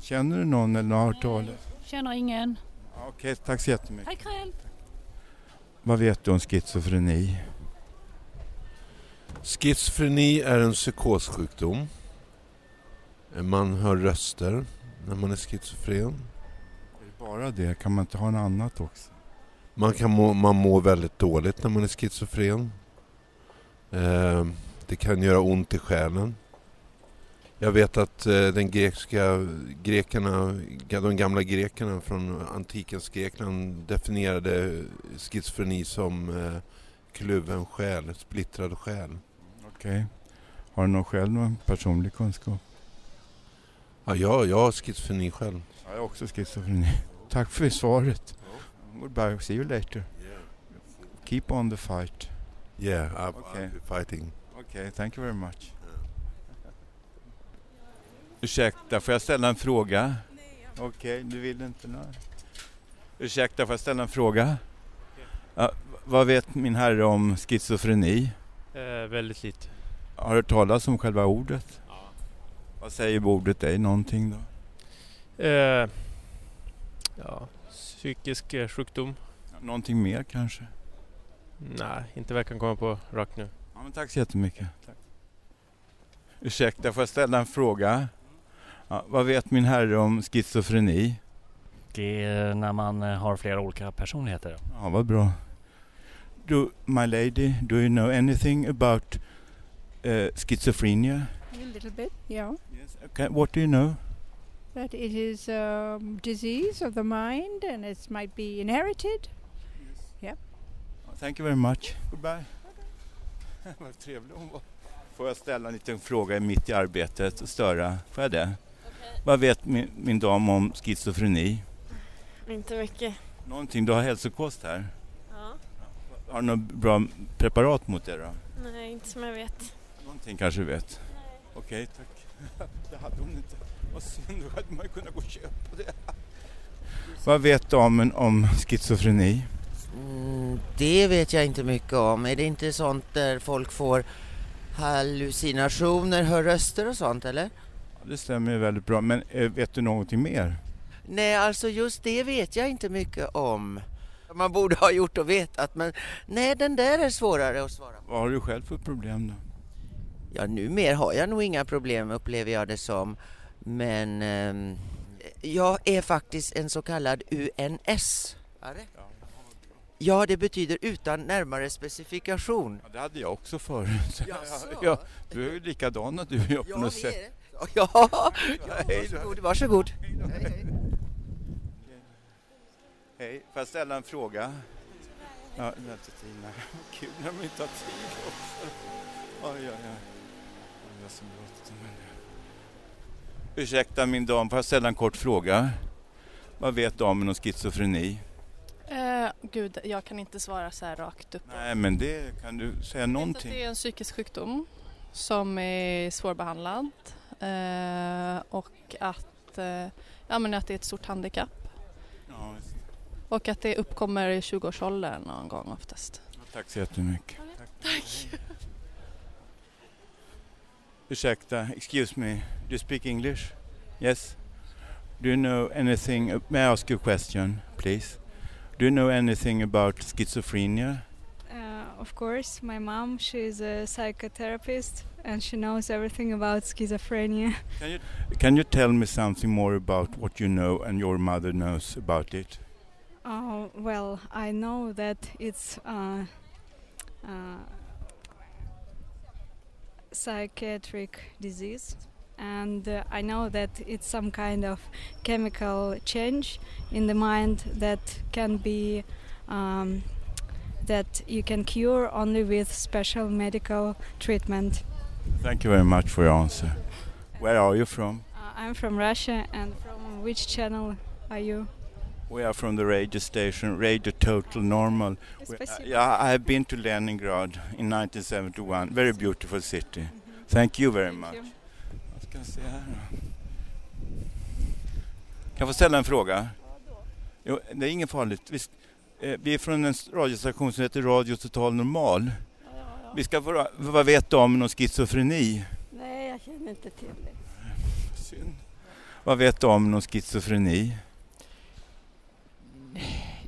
Känner du någon eller har hört talas? Känner ingen. Ja, Okej, tack så jättemycket. Tack själv. Vad vet du om schizofreni? Schizofreni är en psykossjukdom. Man hör röster när man är schizofren. Är det bara det? Kan man inte ha något annat också? Man, kan må, man mår väldigt dåligt när man är schizofren. Eh, det kan göra ont i själen. Jag vet att eh, den grekiska, grekerna, de gamla grekerna från antikens Grekland definierade schizofreni som eh, kluven själ, splittrad själ. Okej. Har du någon själv någon personlig kunskap? Ja, jag, jag har schizofreni själv. Ja, jag har också schizofreni. Tack för svaret. Goodbye, see you later. Keep on the fight. Yeah, I'll, Okay. I'll be fighting. Okej, thank you very much. Ursäkta, får jag ställa en fråga? Okej, du vill inte? Nej. Ursäkta, får jag ställa en fråga? Ja, vad vet min herre om schizofreni? Eh, väldigt lite. Har du hört talas om själva ordet? Vad säger ordet dig någonting då? Eh, ja, psykisk eh, sjukdom. Någonting mer kanske? Nej, inte vad jag kan komma på rakt nu. Ja, men tack så jättemycket. Tack. Ursäkta, får jag ställa en fråga? Ja, vad vet min herre om schizofreni? Det är när man eh, har flera olika personligheter. Ja, vad bra. Do, my lady, do you know anything about uh, schizophrenia? A little bit, yeah. Okay, what do you know? That it is a disease of the mind and it might be inherited. Yeah. Thank you very much. Goodbye. Vad trevlig hon var. Får jag ställa en liten fråga mitt i arbetet och störa? Får jag det? Vad vet min, min dam om schizofreni? Inte mycket. Någonting, du har hälsokost här. Ja. Har du något bra preparat mot det då? Nej, inte som jag vet. Någonting kanske du vet? Okej, tack. Det hade hon inte. Vad synd, då hade man ju kunnat gå och köpa det. Vad vet damen om schizofreni? Mm, det vet jag inte mycket om. Är det inte sånt där folk får hallucinationer, hör röster och sånt eller? Ja, Det stämmer ju väldigt bra, men eh, vet du någonting mer? Nej, alltså just det vet jag inte mycket om. Man borde ha gjort och vetat, men nej, den där är svårare att svara på. Vad har du själv för problem då? Ja, numera har jag nog inga problem upplever jag det som. Men ehm, jag är faktiskt en så kallad UNS. Ja, det betyder utan närmare specifikation. Ja, det hade jag också förut. Jaså? ja, du är ju likadana du och jag på något sätt. är det. Ja, ja, varsågod, varsågod. Hej, får jag ställa en fråga? Ja, väntetid. Nej, vad kul när de inte har tid också. Oj, oj, oj. Har så bråttom. men- Ursäkta min dam, får jag ställa en kort fråga? Vad vet du om schizofreni? Eh, gud, jag kan inte svara så här rakt upp. Nej, men det kan du säga Jag vet att någonting. det är en psykisk sjukdom som är svårbehandlad eh, och att, eh, ja, men att det är ett stort handikapp. Ja, Och att det uppkommer i 20-årsåldern någon gång oftast. Tack så jättemycket. Tack. Ursäkta, excuse me, do you speak English? Yes? Do you know anything, may I ask you a question, please? Do you know anything about schizophrenia? Uh, of course, my mom, she's a psychotherapist and she knows everything about schizophrenia. Can you, can you tell me something more about what you know and your mother knows about it? Oh, well, I know that it's uh, uh, psychiatric disease and uh, I know that it's some kind of chemical change in the mind that can be um, that you can cure only with special medical treatment. Thank you very much for your answer. Where are you from? Uh, I'm from Russia and from which channel are you? We are from the radio station, Radio Total Normal. We, uh, I have been to Leningrad in 1971, very beautiful city. Mm-hmm. Thank you very Thank much. You. Jag se här. Kan jag få ställa en fråga? Jo, det är inget farligt. Visst, eh, vi är från en radiostation som heter Radio Total Normal. Vi ska få, vad vet du om någon schizofreni? Nej, jag känner inte till det. Synd. Vad vet du om någon schizofreni?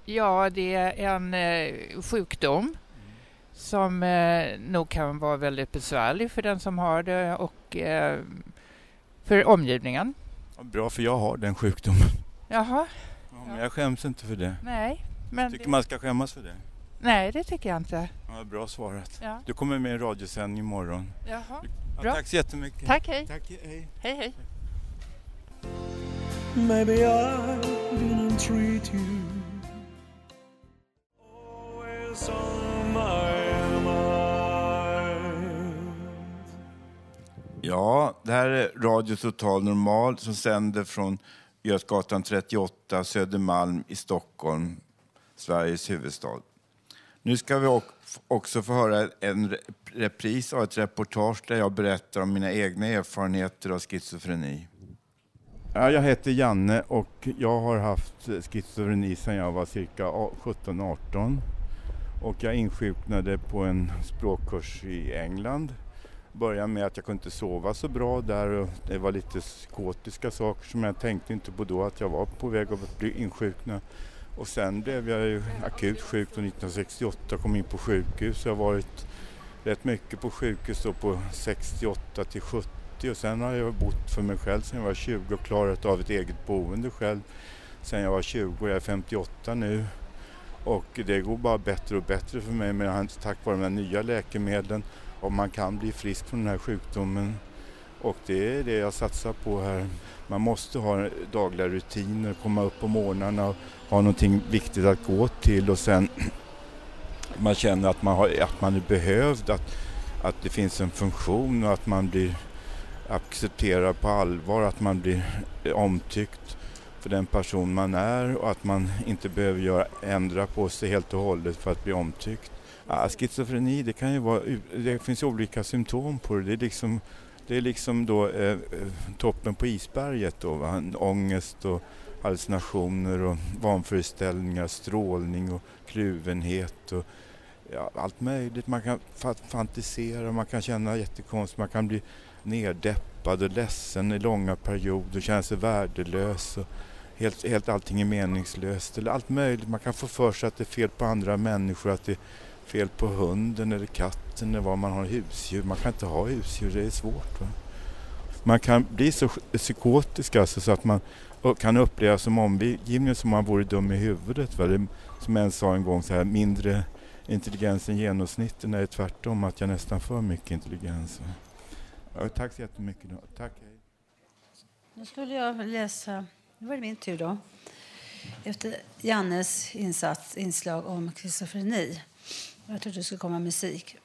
Ja, det är en eh, sjukdom som eh, nog kan vara väldigt besvärlig för den som har det och eh, för omgivningen. Bra, för jag har den sjukdomen. Jaha, Ja, men jag skäms inte för det. nej. Men Tycker det, man ska skämmas för det? nej, det tycker jag inte. Ja, bra svarat. Ja. Du kommer med i en radiosändning imorgon. Jaha, Ja, bra. tack så jättemycket. Tack, hej. Tack, hej. Hej, hej. Maybe I didn't treat you Ja, det här är Radio Total Normal som sänder från Götgatan 38, Södermalm i Stockholm, Sveriges huvudstad. Nu ska vi ock- också få höra en re- repris av ett reportage där jag berättar om mina egna erfarenheter av schizofreni. Ja, jag heter Janne och jag har haft schizofreni sedan jag var cirka 17-18. Och jag insjuknade på en språkkurs i England. Började med att jag kunde inte sova så bra där och det var lite psykotiska saker som jag tänkte inte på då att jag var på väg att bli insjukna. Och sen blev jag ju akut sjuk 1968 och kom in på sjukhus. Jag har varit rätt mycket på sjukhus då på 68 till 70 och sen har jag bott för mig själv sedan jag var 20 och klarat av ett eget boende själv sen jag var 20 och jag är 58 nu. Och det går bara bättre och bättre för mig men tack vare de här nya läkemedlen och man kan bli frisk från den här sjukdomen. Och det är det jag satsar på här. Man måste ha dagliga rutiner, komma upp på morgnarna och ha någonting viktigt att gå till och sen man känner att man, har, att man är behövd, att, att det finns en funktion och att man blir accepterad på allvar, att man blir omtyckt för den person man är och att man inte behöver göra, ändra på sig helt och hållet för att bli omtyckt. Ja, schizofreni, det kan ju vara, det finns olika symptom på det. Det är liksom, det är liksom då eh, toppen på isberget då, va? ångest och hallucinationer och vanföreställningar, strålning och kluvenhet och ja, allt möjligt. Man kan fa- fantisera, man kan känna jättekonstigt, man kan bli neddeppad och ledsen i långa perioder, känna sig värdelös och helt, helt allting är meningslöst eller allt möjligt. Man kan få för sig att det är fel på andra människor, att det är fel på hunden eller katten eller vad man har husdjur. Man kan inte ha husdjur, det är svårt. Va? Man kan bli så psykotisk alltså, så att man kan uppleva som omgivningen som man vore dum i huvudet. Va? Det, som en sa en gång, så här, mindre intelligens än genomsnittet. Nej, tvärtom, att jag nästan för mycket intelligens. Ja, tack så jättemycket. Då. Tack. Nu skulle jag läsa, nu var det min tur då. Efter Jannes insats, inslag om schizofreni. Jag trodde det skulle komma musik.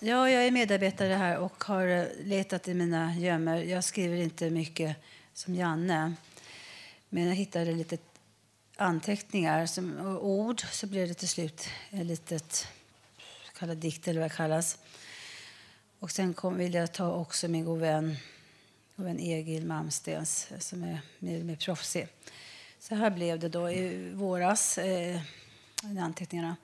Ja, jag är medarbetare här och har eh, letat i mina gömmor. Jag skriver inte mycket som Janne. Men jag hittade lite anteckningar som, och ord så blev det till slut en litet kallad dikt eller vad det kallas. Och sen kom, vill jag ta också min god vän, av en Egil Malmstens eh, som är mer, mer proffsig. Så här blev det då i våras, eh, i anteckningarna.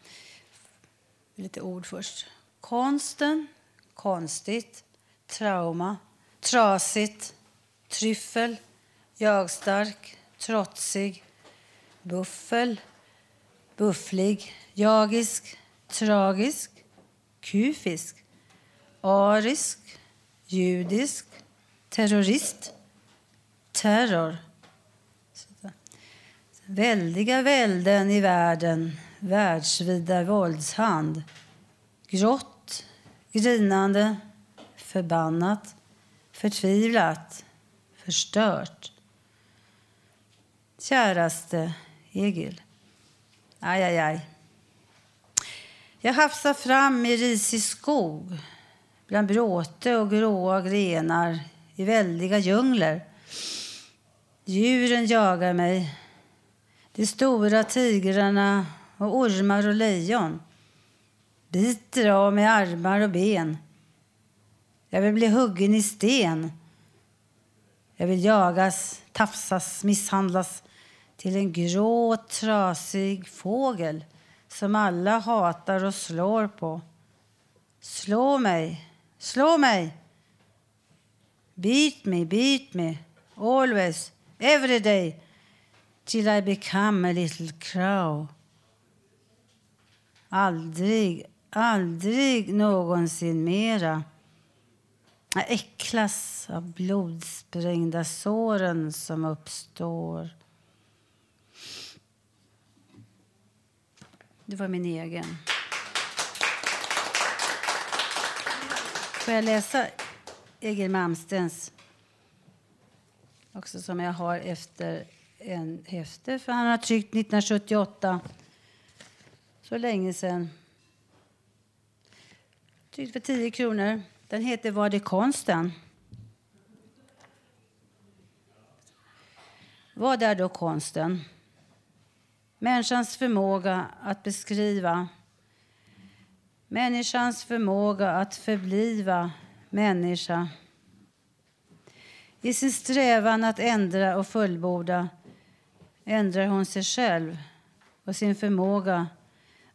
Lite ord först. Konsten, konstigt, trauma, trasigt, tryffel, jagstark, trotsig, buffel, bufflig, jagisk, tragisk, kufisk, arisk, judisk, terrorist, terror. Väldiga välden i världen, världsvida våldshand. Grått, grinande, förbannat, förtvivlat, förstört. Käraste Egil. Aj, aj, aj. Jag hafsar fram i risig skog bland bråte och gråa grenar i väldiga djungler. Djuren jagar mig. De stora tigrarna och ormar och lejon biter av mig armar och ben. Jag vill bli huggen i sten. Jag vill jagas, tafsas, misshandlas till en grå, trasig fågel som alla hatar och slår på. Slå mig, slå mig. Beat me, beat me, always, every day, till I become a little crow. Aldrig, aldrig någonsin mera. Jag äcklas av blodsprängda såren som uppstår. Det var min egen. Får jag läsa Egil Malmstens också som jag har efter en häfte, för han har tryckt 1978. Så länge sedan. Tryckt för 10 kronor. Den heter Var det konsten? Vad är då konsten? Människans förmåga att beskriva. Människans förmåga att förbliva människa. I sin strävan att ändra och fullborda ändrar hon sig själv och sin förmåga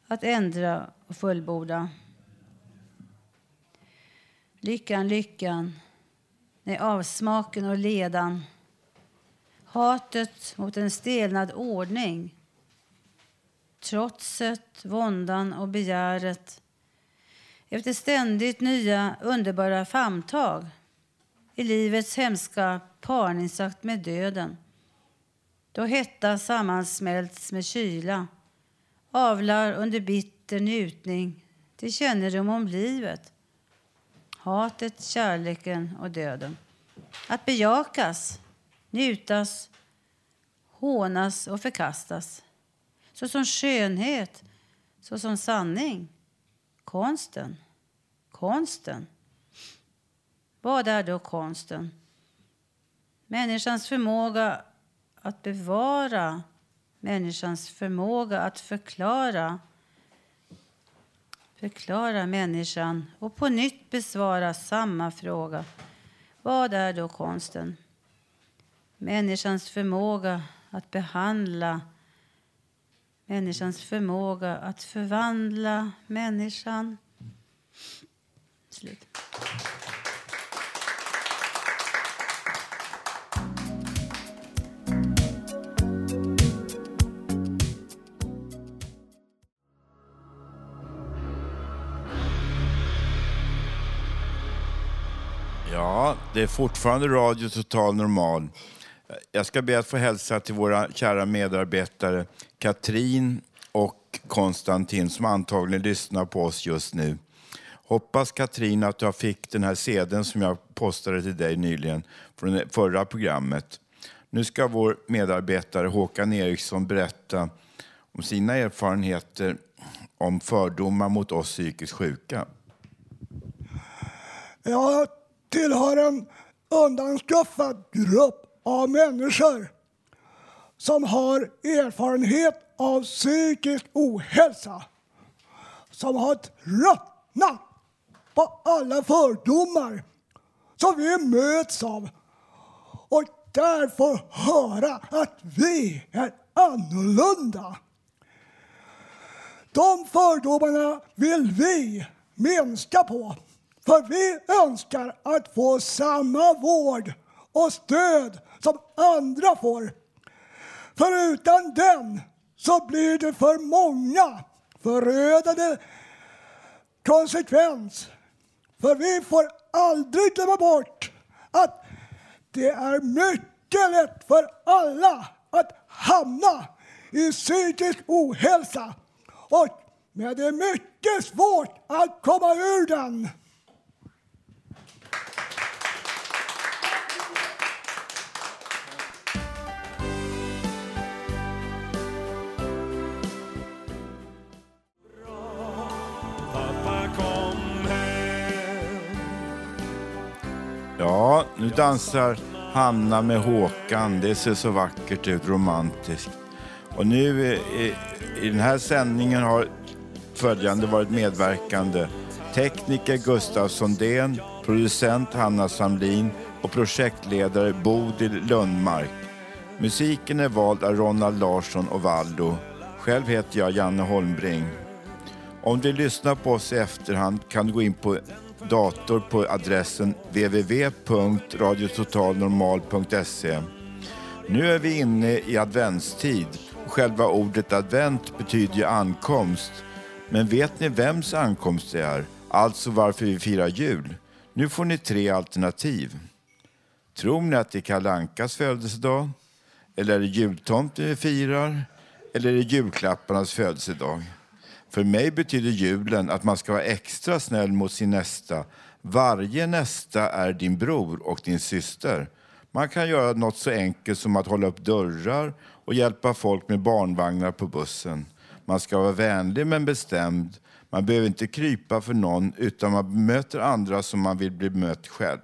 att ändra och fullborda. Lyckan, lyckan, nej, avsmaken och ledan. Hatet mot en stelnad ordning. Trotset, våndan och begäret. Efter ständigt nya underbara famntag i livets hemska parningsakt med döden. Då hetta sammansmälts med kyla avlar under bitter njutning till kännedom om livet hatet, kärleken och döden. Att bejakas, njutas, hånas och förkastas. Såsom skönhet, såsom sanning. Konsten. Konsten. Vad är då konsten? Människans förmåga att bevara, människans förmåga att förklara förklara människan och på nytt besvara samma fråga. Vad är då konsten? Människans förmåga att behandla, människans förmåga att förvandla människan. Slut. Ja, det är fortfarande Radio Total Normal. Jag ska be att få hälsa till våra kära medarbetare Katrin och Konstantin som antagligen lyssnar på oss just nu. Hoppas Katrin att jag fick den här sedeln som jag postade till dig nyligen från det förra programmet. Nu ska vår medarbetare Håkan Eriksson berätta om sina erfarenheter om fördomar mot oss psykiskt sjuka. Jag tillhör en undanskuffad grupp av människor som har erfarenhet av psykisk ohälsa. Som har tröttnat på alla fördomar som vi möts av och där får höra att vi är annorlunda. De fördomarna vill vi minska på. För vi önskar att få samma vård och stöd som andra får. För utan den så blir det för många förödande konsekvens. För vi får aldrig glömma bort att det är mycket lätt för alla att hamna i psykisk ohälsa och men det är mycket svårt att komma ur den. Ja, nu dansar Hanna med Håkan. Det ser så vackert ut, romantiskt. Och nu i, i den här sändningen har följande varit medverkande. Tekniker Gustav Sondén, producent Hanna Samlin och projektledare Bodil Lundmark. Musiken är vald av Ronald Larsson och Valdo. Själv heter jag Janne Holmbring. Om du lyssnar på oss i efterhand kan du gå in på dator på adressen www.radiototalnormal.se. Nu är vi inne i adventstid. Själva ordet advent betyder ju ankomst. Men vet ni vems ankomst det är? Alltså varför vi firar jul? Nu får ni tre alternativ. Tror ni att det är Kalle Ankas födelsedag? Eller är det jultomten vi firar? Eller är det julklapparnas födelsedag? För mig betyder julen att man ska vara extra snäll mot sin nästa. Varje nästa är din bror och din syster. Man kan göra något så enkelt som att hålla upp dörrar och hjälpa folk med barnvagnar på bussen. Man ska vara vänlig men bestämd. Man behöver inte krypa för någon utan man bemöter andra som man vill bli bemött själv.